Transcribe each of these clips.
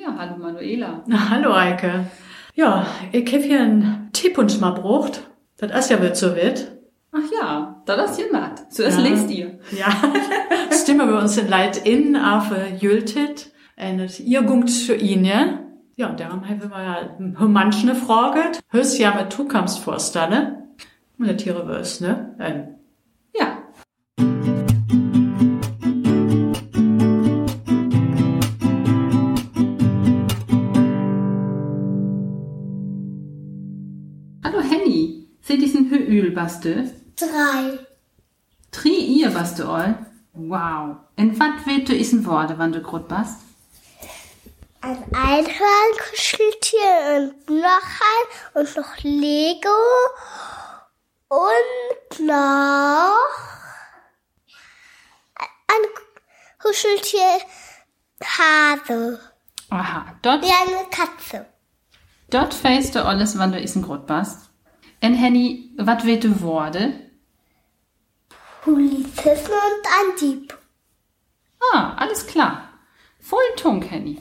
Ja, hallo Manuela. Na, hallo Eike. Ja, ich hab hier einen Teepunsch mal brucht. Das ist ja wird so wit. Ach ja, das ist ja nett. Zuerst Ja. lest ihr. Ja, stimmen wir uns in Leid in auf Jültit. Und ihr gungt für ihn, ja? Ja, und darum haben wir ja manche Frage. Hörst ja mit Zukunftsvorstelle. Und der Tiere wirst, ne? Ähm, baste? Drei. Tri ihr, baste all? Wow. Und wat wird du isen Worte, wann du grot bast? Ein Einhorn, Kuscheltier und noch ein und noch Lego und noch ein Kuscheltier Hase. Aha. Dort, Wie eine Katze. dort feist du alles, wann du isen grot bast. Und Henny, wat du Worte? Polizisten und ein Dieb. Ah, alles klar. Voll Tunk, Henny.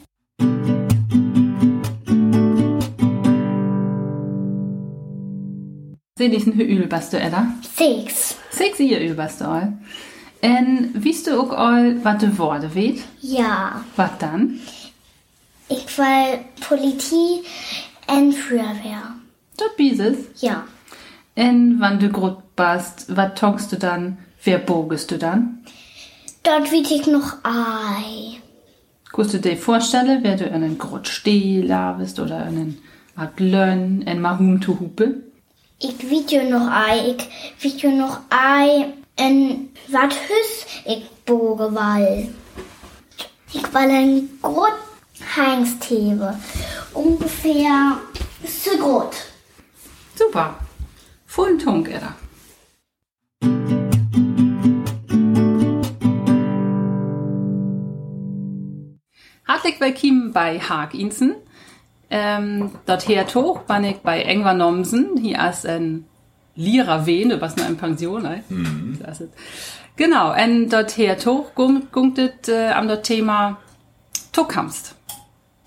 Seht ihr ein Hööl, baste Edda? Sechs. Sexy Öl, baste all. En wisst du auch all, wat de Worte weht? Ja. Wat dann? Ich will Politie und Feuerwehr. Dort bieses. Ja. En wann du grot bast, wat tonkst du dann? Wer bogest du dann? Dort will ich noch Ei. Kannst du dir vorstellen, wer du einen grot Stehler bist oder einen Art Lönn, en Mahum zu Hupe? Ich video noch Ei. Ich video noch Ei. En wat hüs ich boge wall. Ich will ein grot Hengsthebe. Ungefähr so grot. Super. Voll Tunk, Edda. Hartlich willkommen bei Haag Insen. Ähm, dort her hoch bin ich bei Engwer Nomsen. Hier ist ein Lira Wene, was nur eine Pension, ne? Klasse. Genau, und dort her hoch gunktet äh, am das Thema Tuckhamst.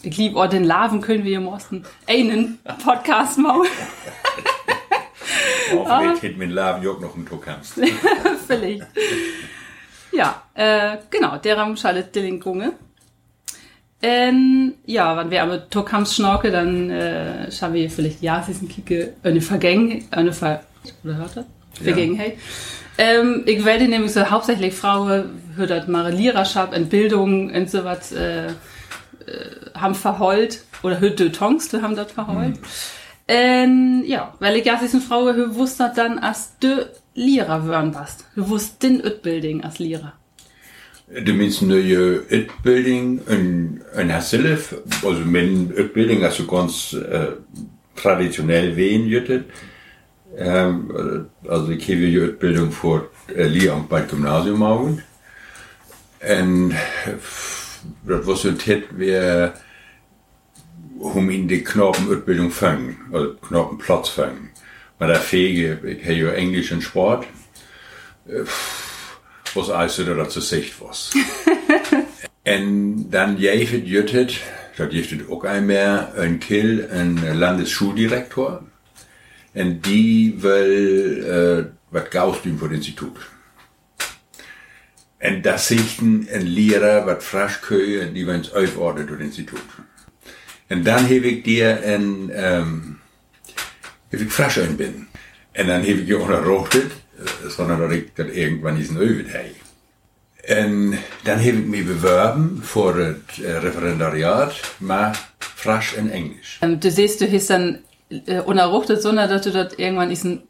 Ich lieb auch den Laven können wir im Osten einen Podcast machen. Hoffentlich hätte mein Laden auch noch einen Tuckhamst. Vielleicht. Ja, äh, genau, der Raum schaltet den Gunge. Ähm, ja, wenn wir aber Tokams schnorke, dann äh, schauen wir vielleicht ja, sie ein Kicke, eine Vergänge, eine Ver, oder hört das? Vergangenheit. Ähm, ich werde nämlich so hauptsächlich Frauen, hört das Mareliererschaft, Entbildung und so was, äh, äh, haben verheult, oder hört Tongs, haben das verheult. Ähm, ja, weil ich ja, sie ist eine Frau, die wusste dann, als de Lehrer werden bast. Du wusst den Utbildung als Lehrer. De minste neue Utbilding en, en herself, also mijn Utbilding als so ganz äh, traditionell wehen jüttet. Ähm, äh, also ich habe die Utbildung vor äh, Lehramt bei Gymnasium auch. En das was so ein Tit wäre, um in die Knabenutbildung fangen, also Knabenplatz fangen. Maar der Fege, ich habe ja Englisch und Sport. Äh, was also da dazu sagt was. en dann jevet juttet, dat jevet ook einmal, een Kill, een Landesschuldirektor. En die wil uh, wat gaus doen voor het instituut. En dat zichten een leraar wat frasch kun en die wens uitordnen door het instituut. En dan heb ik die een, um, heb ik frasch einbinden. En dan heb ik je onderrochtet, sondern dat ik dat irgendwann diesen övet heb. En dan heb ik me beworben voor het uh, Referendariat, maar frasch in Englisch. Ähm, du siehst, du hast dann äh, unerruchtet, sondern dass du dort irgendwann diesen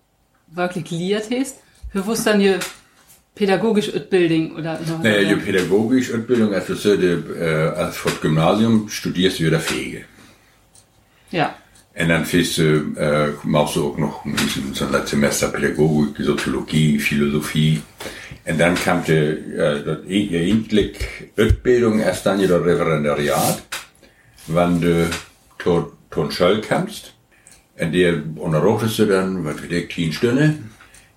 wirklich liert hast. Du wusst dann je pädagogisch Utbildung oder Nee, je pedagogisch Utbildung, also so de, uh, als het gymnasium studierst du ja Fege. Ja. En dan fährst du, du auch noch ein bisschen so ein Semester Pädagogik, Soziologie, Philosophie. Und dann kam die, äh, das eigentlich Utbildung erst dann das Referendariat, wenn du tot, tot kamst. Und der unterrochtest du dann, was für dich, 10 Stunden.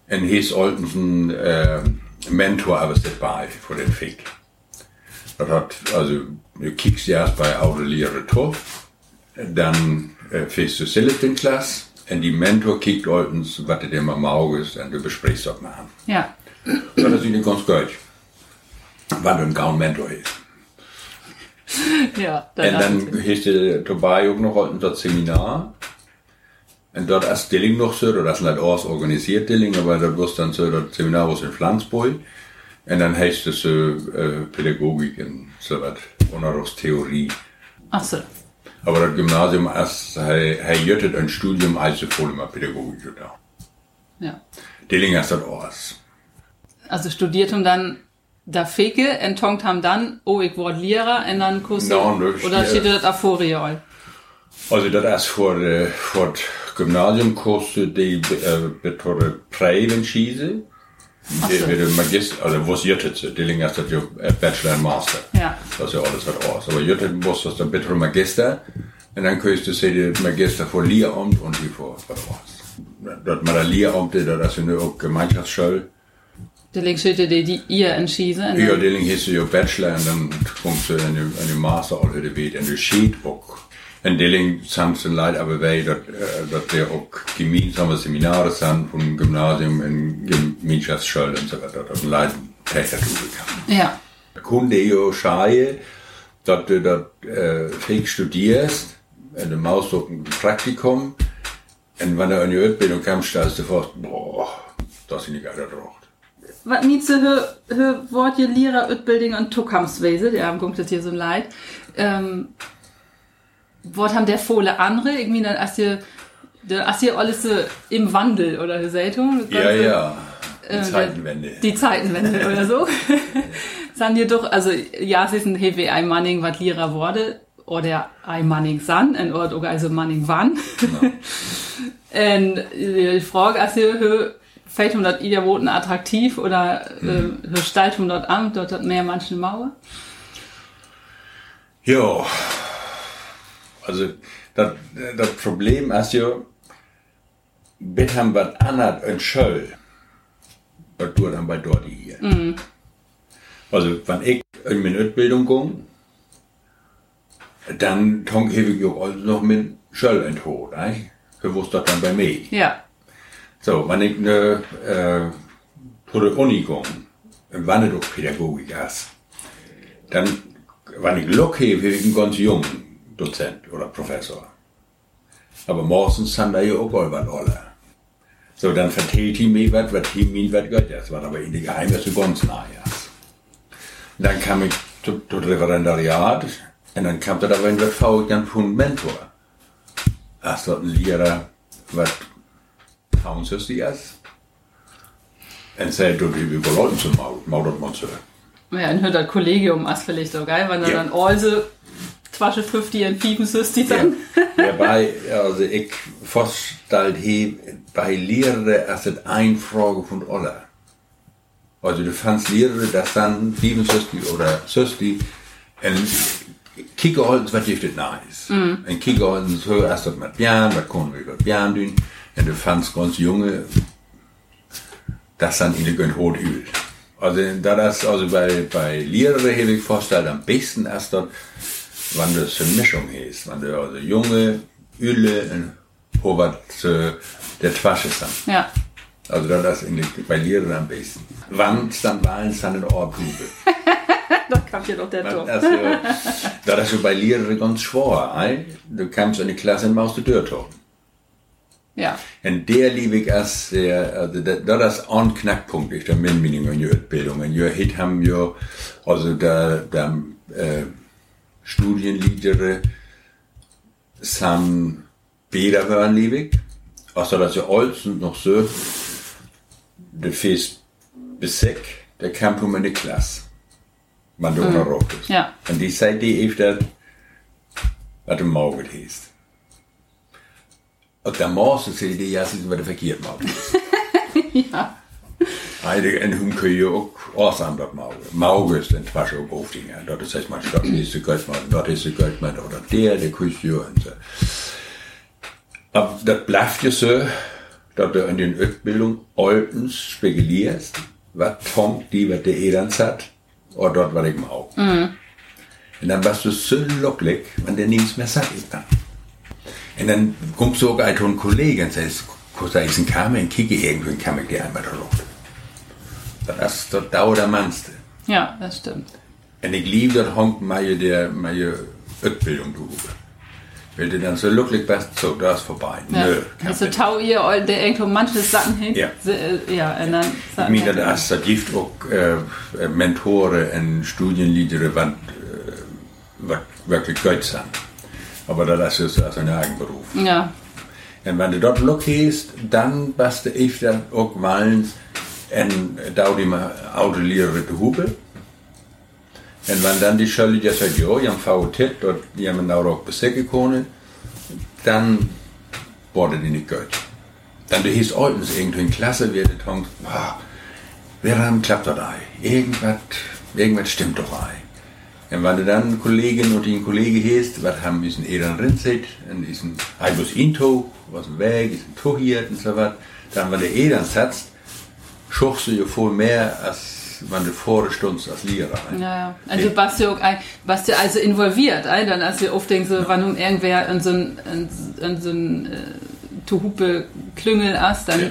Und hier ist altens ein, äh, Mentor, aber dabei, für den Fick. Das hat, also, du kiekst erst bei Autolehre Tuff, dann äh, du in Klasse, und die Mentor uns, was du dir mal Auge ist, und du besprichst das mal. Ja. Das ist nicht ganz gut. Was du ein Gaun Mentor ist. Ja, Und dann hast du dabei auch noch ein das Seminar. Und dort ist Dilling noch so, das ist nicht alles organisiert Dilling, aber das wird dann so, das Seminar was in Flensburg. Und dann heißt es so, äh, Pädagogik und so was, Unterrichtstheorie. Ach so. Aber das Gymnasium ist, er, er jöttet ein Studium als voll immer Pädagogik da. Ja. Dilling ist das alles. Also studiert und dann da Feke und tongt haben dann, oh, ich wurde Lehrer und dann. Nein, das- oder steht das Aphoriol? Also das ist vor, äh, vor Gymnasium kostet die äh, betore Prävenschise. Die so. wird Magister, also was jöttet sie? Dilling ist das ja äh, Bachelor und Master. Ja. Das ist ja alles aus. Aber jöttet muss das dann betore Magister. Dann kannst du sie die Magister und die vor was aus. Das mit der Lehramt, das ist ja nur auch Gemeinschaftsschule. Der Link steht die, die ihr entschieden. Ja, dann- Dilling hieß ja Bachelor du in die, in die Master die Welt in die Schied auch. In Dilling sind es leid aber wei, dass, äh, dass der auch gemeinsame Seminare sind vom Gymnasium in Gemeinschaftsschule und so weiter. Das leid Täter kann. Ja. Kunde ja schei, dass du das äh, fake studierst, in dem Ausdruck ein Praktikum, und wenn du in die Ausbildung kommst, stellst du fast, boah, das ist nicht geil drauf. Was nicht so hör, hör Wort ihr Lehrer Utbildung und Tuckamswese, der haben guckt das hier so leid. Ähm, Wort haben der Fohle andere, irgendwie dann als ihr, der- als ihr alles so im Wandel oder ihr? Ja, ja, die Äh, Zeitenwende. Die Zeitenwende oder so. San dir doch, also, ja, es ist ein Hewe ein Manning, was Lehrer wurde, oder ein Manning san, ein Ort, oder also Manning wann. Und die Frage, also, hö, fällt um das ihr Woten attraktiv oder Mhm. äh, hö, stalt um dort an, dort hat mehr manche Mauer? Ja, also das, das Problem ist ja, wir haben was anderes in Schöll, was du dann bei dort hier. Also, wenn ich in meine Ausbildung komme, dann tonk ich auch noch mit Schöll in Tod, ne? Was das dann bei mir? Ja. So, wenn ich ne, äh, zu der Uni wenn ich doch Pädagogik ist, dann, wenn ich Glück habe, bin ich ein ganz junger Dozent oder Professor. Aber sind da ja auch all was alle. So, dann vertellt die mir was, was die mir was gehört, das war aber in der Geheimnis so ganz nahe ist. Dann kam ich zu, zu Referendariat, und dann kam da aber in was faul, dann von Mentor. Dort ein Lehrer, was Towns die ist. Und sagt, du, wie wir Leuten Mautet man so. Ja, und hört das Kollegium als vielleicht so geil, wenn er Ja. dann also Twasche 50 und Piepen süßt die dann. Ja, bei, also ich vorstellt he, bei Lehrer ist es eine Frage von alle. Also du fandst Lehrer, das dann 67 oder 60, und Kickerholz, was gibt es nice? Und Kickerholz, so erst das mit Björn, was können wir mit Björn tun? Und du fandst ganz junge, das dann in den Hut übt. Also, da das, also bei, bei Lehrer habe ich vorgestellt, am besten erst dort, wann das eine Mischung ist. Wenn du also junge, Öle und was äh, der Twasche sind. Ja. Also das ist in bei Lehrern am besten. Wann dann Wahlen ist dann in Ohrprobe. Da kam hier doch der Tor. Also, das ist so bei Lehrern ganz schwer. Ein. Du kommst in die Klasse und machst die Tür tot. Ja. Und der liebe ich als, der, also das, das ist ein Knackpunkt, ich der Minmining in der Ausbildung. Und wir hit haben ja, also da, da, äh, Studienlieder sind Bäder waren liebig. Also das ist ja alles und noch so, der Fest Besek, der kam um in die Klasse. Man du unterrockt ist. Ja. Und die Zeit, die öfter, was im Auge heißt. Und der Maus ist die ja, sie was verkehrt macht. Ja. Heide en hun kun je ook afstand maugen. Maugen is een was ook hoofdingen. Dat is zeg maar, dat is de kutman, dat is de kutman, of dat der, de kusje en zo. Aber das bleibt ja so, dass du in den Ausbildung altens spekulierst, was Tom die, was der Elends hat, oder dort, was ich mag. Und dann warst du so locklich, wenn der nichts mehr sagt. Dann. Und dann kommst du auch ein einen Kollegen und sagst, kurz ist ein Kammer, und kicke irgendwo in Kammer, der einmal da Luft. Das, das dauert der Mannste. Ja, das stimmt. Und ich liebe das Honk, meine, der, meine Ausbildung, du. Weil du dann so glücklich bist, so, da ist vorbei. Ja. Nö, Also tau ihr der irgendwo manche Sachen hin. Ja. Äh, Ja, und dann Ich meine, das das gibt auch äh, Mentoren und Studienleiter, was, äh, wirklich gut sind. Aber das ist also ein Eigenberuf. Ja, Und wenn du dort Glück hast, dann bist du öfter auch wollen, und da die mal Autolehrer zu hupen. Und wenn dann die Schule ja sagt, ja, ich habe VT, dort die haben auch auch besiegen können, dann wurde die nicht gut. Dann du hieß Oltens irgendwo in Klasse, wird es denkst, wow, wer haben klappt das ein? Irgendwas, irgendwas stimmt doch ein. Und wenn du dann Kollegen und den Kollege hast, was haben wir in Ehren Rinzit, und ist ein halbes Into, was ein Weg, ist ein Tuch hier und so was, dann, wenn der Ehren setzt, du ja voll mehr, als wenn du vorher stundst als Lehrer. ja, ja. Also du warst ein, warst ja also involviert, ein, dann hast du oft denkst, so, wenn um irgendwer in so ein, in, in so ein äh, Tuhupe Klüngel ist, dann Ja.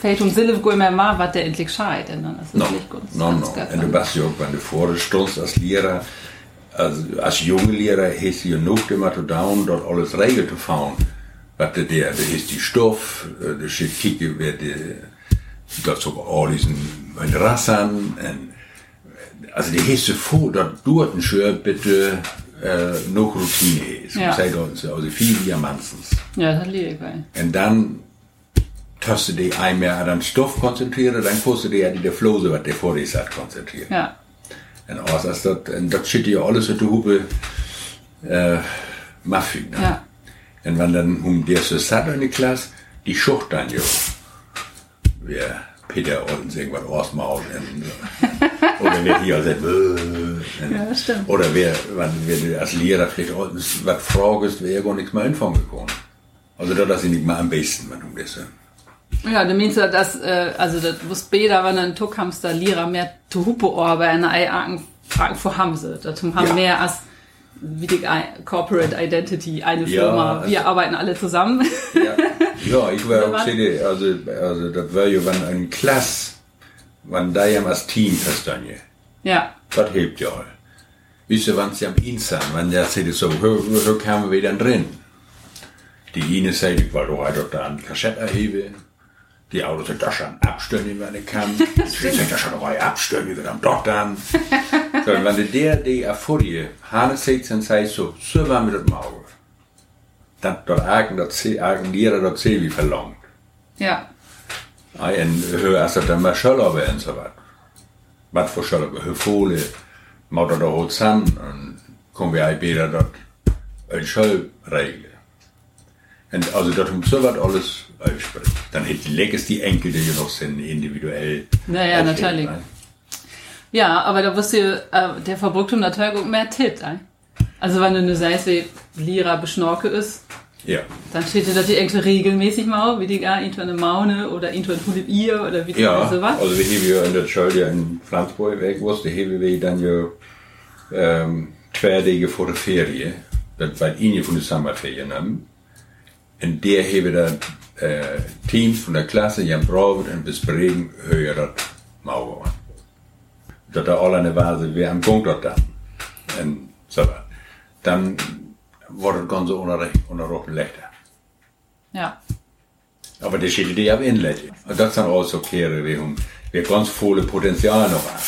fällt um Sille go immer mal, was der endlich scheit. Und dann ist es No, wirklich gut. no, no. Und du bist ja auch, wenn du vorher stundst als Lehrer, als, als junge Lehrer hast du ja noch immer zu down, dort alles Regeln zu fahren. Was der, der, der ist die Stoff, äh, der kicken, wer der, dort sogar all diesen Rassern, und, also die hast du vor, dort dort ein Schör bitte, äh, noch Routine ist. Ja. Sei dort, so, also viel wie am meistens. Ja, das liebe ich. weil- Und dann tust du dich einmal an den Stoff konzentrieren, dann kannst du dich an die Flose, was der vor dir sagt, konzentrieren. Ja, Und als das, und das steht ja alles in der Hupe, äh, Muffin. Ne? ja. Und wenn dann um der so satt in die Klasse, die Schucht dann jo. Wer Peter Oldens irgendwas und, äh, Oder wer hier sagt, und- Ja, das stimmt. Oder wer, wenn, wer als Lehrer vielleicht Oldens was fragst, wäre ja gar nichts mehr anfangen können. Also da, das ist nicht mal am besten, wenn du das. Ja, du meinst ja, dass, äh, also, das wusste später, wenn ein Tuckhamster Lehrer mehr zu Hupe aber eine Eiagen Fragen vor haben sie. Dazu haben Ja. mehr als, wie die Corporate Identity, eine Ja, Firma. also- Wir arbeiten alle zusammen. Ja, ja ich war auch was? CD, also, also das war ja, wenn ein Klasse, wenn da ja als Team verstanden, ja, das hilft ja. Wisst ihr, wenn sie am Insan, wenn der sagt so, hör, hör kamen wir dann drin. Die eine sagt, ich wollte auch dort an Kassette erheben. Die Autos sind da schon abstellen, wenn ich kann. Ich sagt, da schon noch ein abstellen, wir dann dort dann. So, wenn der, die Erfurie, Hane sagt, dann sagst so, so war mir das Maul. Dann dort argen, dort seh, argen Lehrer, dort seh, wie verlangt. ja, Ei, en hør altså, der var sjølve en så var. Hvad for sjølve, hør fole, måtte der holde sammen, og kom vi ei bedre dort en sjølvregel. Und also dort um so was alles ausspricht. Dann hätte lägst die Enkel, die noch sind, individuell. Ja, ja, aufheben, natürlich. ne? ja, aber da wusste äh, der Verbrücktum natürlich auch mehr Tit, ein. Also, wenn du nur sagst, wie Lehrer beschnorke ist, Ja. dann steht das hier irgendwie regelmäßig mal, wie die gar irgendwo eine Maune oder irgendwo ein Hulip ihr oder wie Ja, so was. also wir haben ja in der Schule in Flensburg weg, wusste, haben wir dann ja ähm, zwei Tage vor der Ferie, das war eine von den Sommerferien, haben. Und der haben dann äh, Teams von der Klasse, die haben braucht und besprechen, höher das Mauer. Das da alle eine Vase, wir haben Punkt dort dann. Und so. Dann wurde das Ganze unter leichter. Ja, Aber det av inlägg. Och det sen också kere vi hon. Vi har ganz volle Potenzial noch an.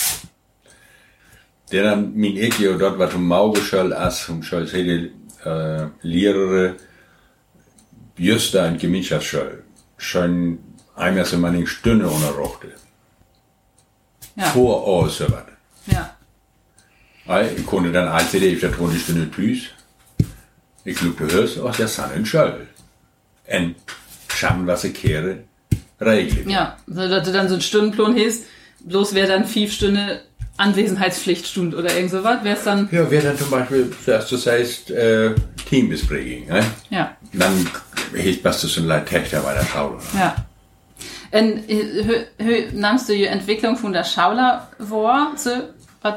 Det er min ikke jo dort, hvad hun maugeschøl as, hun schøl hele äh, lærere, just da en Gemeinschaftsschøl. Schon einmal so en Stunde underrochte. ja, Vor så var det. ja, jeg kunne dann altid efter tror en Stunde plus. Jeg lugte hørs, og jeg sann en schøl. En sammen var så kere regler. ja. So, dass du dann so einen Stundenplan hast, bloß wäre dann fünf Stunden Anwesenheitspflichtstunde oder irgend sowas, wäre es dann, Ja, wer dann zum Beispiel, zuerst das heißt, äh, Teambesprechung, ne? ja, Dann heißt was das so ein Leid Töchter bei der Schule. ja. Und äh, nahmst du die Entwicklung von der Schauler vor, so, was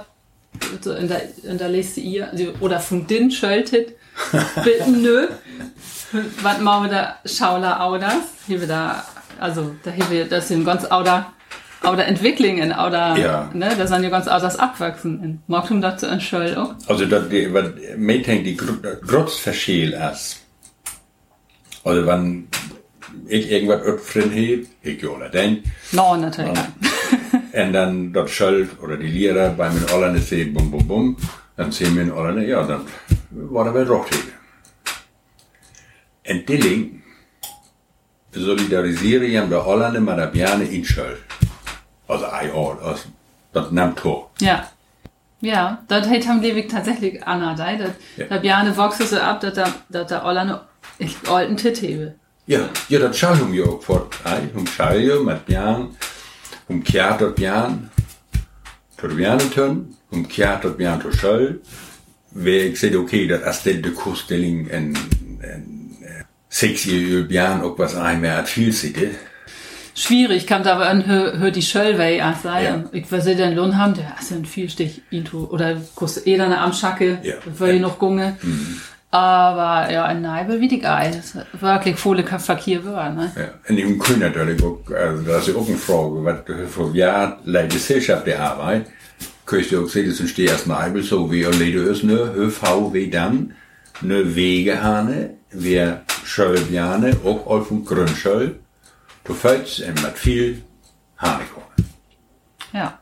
so in der, in der Liste ihr, also, oder von den schaltet, bitten nö. Was machen wir da? Schaula Audas. Hier wir da, also, da hier wir, das sind ganz Auda, Auda Entwicklungen, Auda, Ja. ne, da sind ja ganz Audas abwachsen. Magst du dazu ein Schöll auch? Also dat die, wat meeting die grotsverschil is. Also wann ich irgendwas öpfern heb, ich jola den, No, natürlich. Ja. En dan dat Schöll oder die Lehrer bei mir Ollerne sehen, bum bum bum, dann sehen wir in Ollerne, ja, dann war er wel rochtheben. En Dilling solidariseren je de Ollerne met de Bjane in Schöll. Also ei all, also, dat nimmt. Ja. Ja, das hat haben Lewig tatsächlich Anna da, das, Ja. da Bjane wachsen so ab, dass da, dass da alle ich alten Tit hebe. Ja, ja, dat zou je je ook voor. Om zou je met Bjaan, tot Bjaan tun, om kjaart tot Bjaan tot Schöll. Waar ik zei, oké, dat als dit de koersstelling en, en eh, sexy Bjaan ook was ein mehr zitten. Schwierig, kann aber an hör, hör die Schöllwei auch sein. Ja. Ich weiß nicht, den Lohn haben, der ist ein Vielstich Intro, oder kostet eh dann am Schacke, Ja. will ich noch gunge. Aber ja, ein Neibel wie die Geil, das ist wirklich volle Verkehr war, ne? Ja. En die kun natuurlijk ook, also, dat is ook een vraag, wat voor jaar leidt de Gesellschaft der Arbeit, kun je ook zeggen, zo'n steers Neibel, zo wie er leden is, ne, huf wie dan, ne Wegehane, wer Schölbjane, ook al van Grünschöll, du fällst met viel Hanekorn. Ja.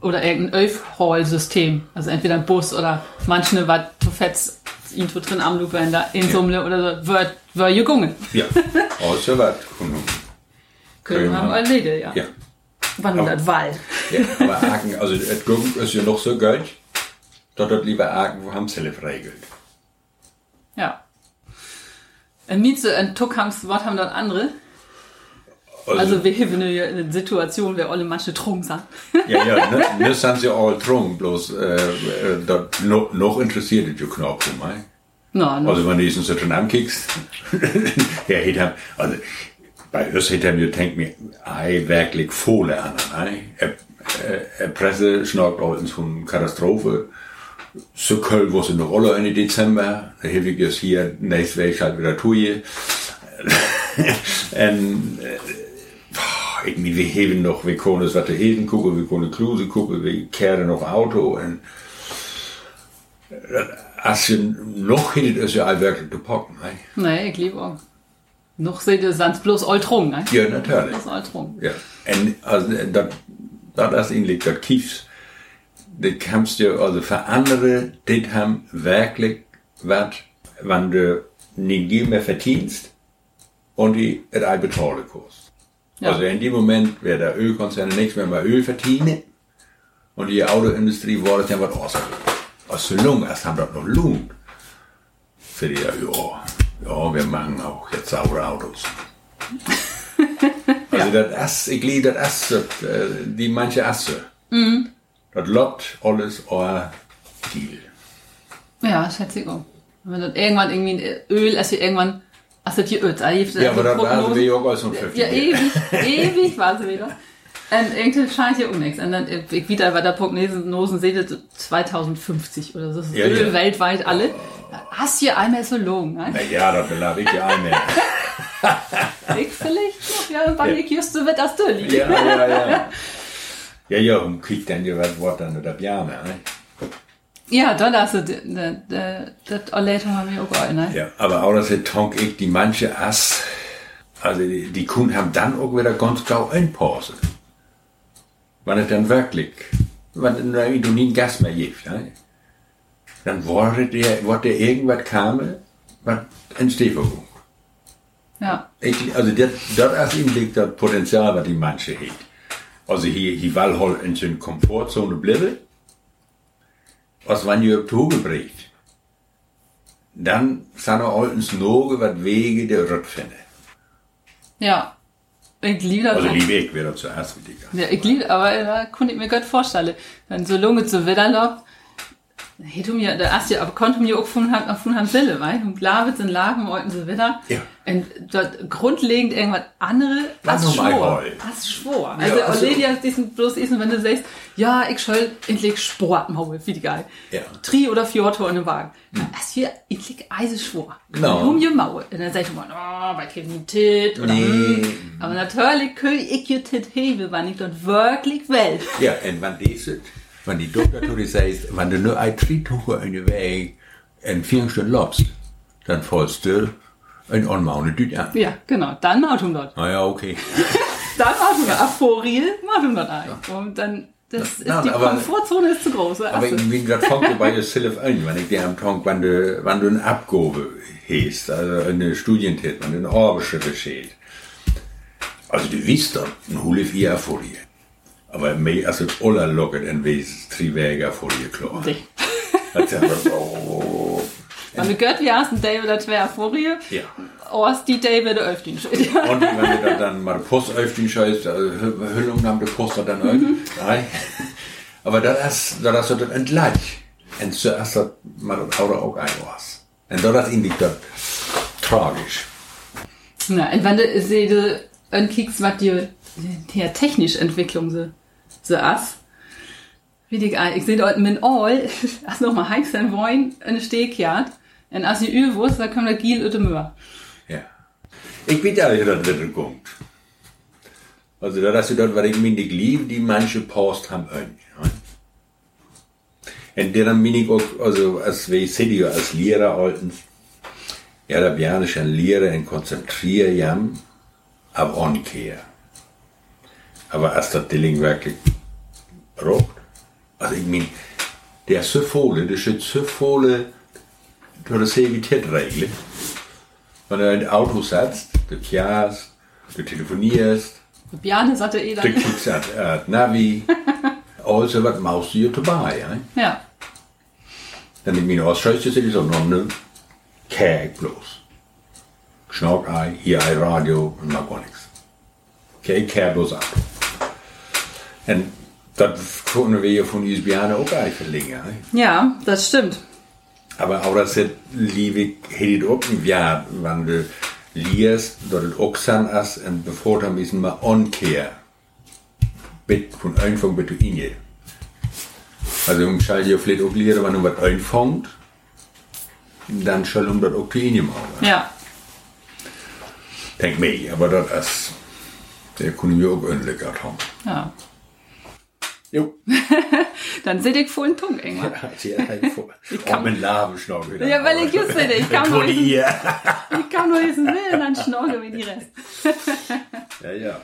Oder irgendein Öfhall-System. Also entweder ein Bus oder manche, was du fetzt, irgendwo drin am Loop, wenn da in Summle oder so, wird, wird gegangen. Ja, also wat kunnen Können haben alle Lede, ja. Ja. Wann nur das Wald. ja, aber Aken, also het Gucken ist ja noch so gut, dat dat lieber Aken wo haben zelf regelt. Ja. Ein Mieze, ein Tuckhams, was haben dort andere? Also wir haben eine, Situation, wer alle manche trunken sind. Ja, ja, ne, nu zijn ze al trong, bloß äh, äh, dat noch, noch interessiert knap voor mij. No, no. Also wenn du diesen so schon ankickst, ja, het hem, also bei uns er mir denkt mir, ei, wirklich volle an, ei. Er, er, er Presse schnaubt auch von Katastrophe. So Köln, wo sie noch alle in Dezember, da habe ich jetzt hier, nächste Woche halt wieder tue. en, irgendwie, wir heben noch, wir können das Wetter Eden gucken, wir können Kluse gucken, wir kehren noch Auto, und, als je nog hinter is je al werkelijk te pakken. hè? Nee, ich liebe auch. Noch seht ihr, sind bloß all trunken, ne? Ja, natuurlijk. Bloß all trunken. Ja. En als, dat, dat is eigenlijk dat kies. Dat kannst je also voor anderen, dit hem werkelijk wat, wanneer du niet meer verdienst und die het al betalen kost. Ja. Also in die Moment wäre der Ölkonzerne nichts mehr bei Öl verdienen und die Autoindustrie wollte dann was ausgeben. Also solange es haben das noch lohnt, für die, ja, ja, wir machen auch jetzt saure Autos. Also das ist, ich liebe das ist, äh, die manche Asse. Das lot alles euer Deal. Ja, schätze ich auch. Wenn das irgendwann irgendwie Öl, also irgendwann, also die gibt es Ja, aber das war wie auch als so ein Ja, ewig, ewig war sie wieder. Und irgendwie scheint hier um nichts. Und dann, äh, wieder bei der Prognosen seht ihr 2050 oder so. Das Ja, ja. weltweit alle. Hast hier einmal so long, ne? Na ja, das belabe ich ja mehr. Ich vielleicht noch, ja, bei mir kirst du wird das du liegen. Ja, ja, ja. Ja, ja, und kriegt dann ja was Wort dann oder Bjane, ne? Ja, dann hast du, d- d- d- das Erläuterung haben wir auch ne? Ja, aber auch das tonk ich die manche Ass, also die, die Kunden haben dann auch wieder ganz klar einpausen. Wenn es dann wirklich, wenn du nie einen Gas mehr gibst, ne? dann wurde der, wurde der irgendwas kam, was entsteht verbunden. Ja. Ich, also das, das liegt das Potenzial, was die manche hat. Also hier, hier will halt in so einer Komfortzone bleiben. Was wenn ihr auf die Hügel bricht, dann sind auch uns noch was Wege der Rückfinde. Ja. Ich liebe das Also die Weg wäre zuerst wichtiger. Ja, ich liebe, aber da konnte ich mir gut vorstellen. Wenn so lange zu Wetter läuft, hätte mir, der erste, aber konnte mir auch von Hand von Hand Wille, weil, und wird in Lagen, wollten sie wieder. Ja. Und dort grundlegend irgendwas andere Was als Schwor. Als Schwor. Ja, Also, also- ist diesen bloß ist, wenn du sagst, ja, ich soll endlich Sport machen, wie die geil. Ja. Tri oder vier in den Wagen. Das hier endlich Eise Schwor. No. Um je Mauer. Und dann sagt man, oh, bei Kevin Tit oder, Nee. hm. Aber natürlich kann ich je Tit hebe, wenn ich dort wirklich will. Ja, en wann deze, wann die dokter tot is zei, wann du nur ein Trituche in de Weg en vier Stunden lobst, dann fallst du ein onmaune Düt an. Ja, genau. Dann macht man dort. Ah ja, okay. Dann machen wir Aporie, machen wir ein. Und dann, das ist Ja, die aber- Komfortzone ist zu groß. Aber ich bin gerade fängt bei jezelf an, wenn ich dir am Tag, wenn du, wenn du eine Abgabe hast, also eine Studientit, wenn du eine Arbeitsschritte steht. Also du weißt dann, ein Hule vier vor dir. Aber mehr als das aller locket ein Wes Triväger vor dir klar. nee. Das ist einfach so, oh. Wenn du gehört, wie hast ein Day oder zwei Aporie, Ja. aus die Day wird öffnen. Und wenn du dann, mal die Post auf den Scheiß, also Hüllung nahm die Post dann auf. Nein. Aber das ist, das ist das entgleich. Und zuerst hat man das Auto auch ein was. Und das ist das tragisch. Na, und wenn du siehst, ankickst, was die, die technische Entwicklung so, so ist, wie die, ich sehe dort mit All, als noch mal heiß sein wollen, eine Stegjagd, und als die Übwurst, da kommt der Giel der Möhr. Ja. Ich bin ja, dass das nicht kommt. Also, das ist das, was ich mir nicht liebe, die manche Post haben. Und dann bin ich auch, also, als wie City, als Lehrer alten, ich ein Lehrer und konzentriere jam, aber onkehr. Aber als das Ding wirklich braucht, also ich meine, der ist so voll, der ist so voll, du hast Evität-Regel. Wenn du in ein Auto sitzt, du fährst, du telefonierst, Bjarne sagte eh du dann. klickst an äh, Navi, also was machst du hier dabei? Ja? Ja. Dann in meine Ausscheiße ist es auch noch eine Keg bloß. Schnauk ein, hier ein Radio und noch gar nichts. Okay, kehr bloß ab. Und das können wir ja von Isbiane auch gar nicht verlängern. Ja? Das stimmt. Aber auch das liebe hätte auch ein Jahr, wenn du liest, dort sein ist, und bevor dann müssen wir onkehr. Bit von Anfang bis zu Ende. Also, um schall dir vielleicht auch lernen, wenn du was einfängt, dann soll um das auch zu Ende machen. Ja. Denk mir, aber das ist, der können wir auch ähnlich haben. Ja. Jo. Dann seht ich voll Tung, Engel. kann mit Labenschnauze wieder. Ja, weil ich just sehe, ich kann nur diesen, ich kann nur diesen Willen, dann schnorke wie die Rest. Ja, ja.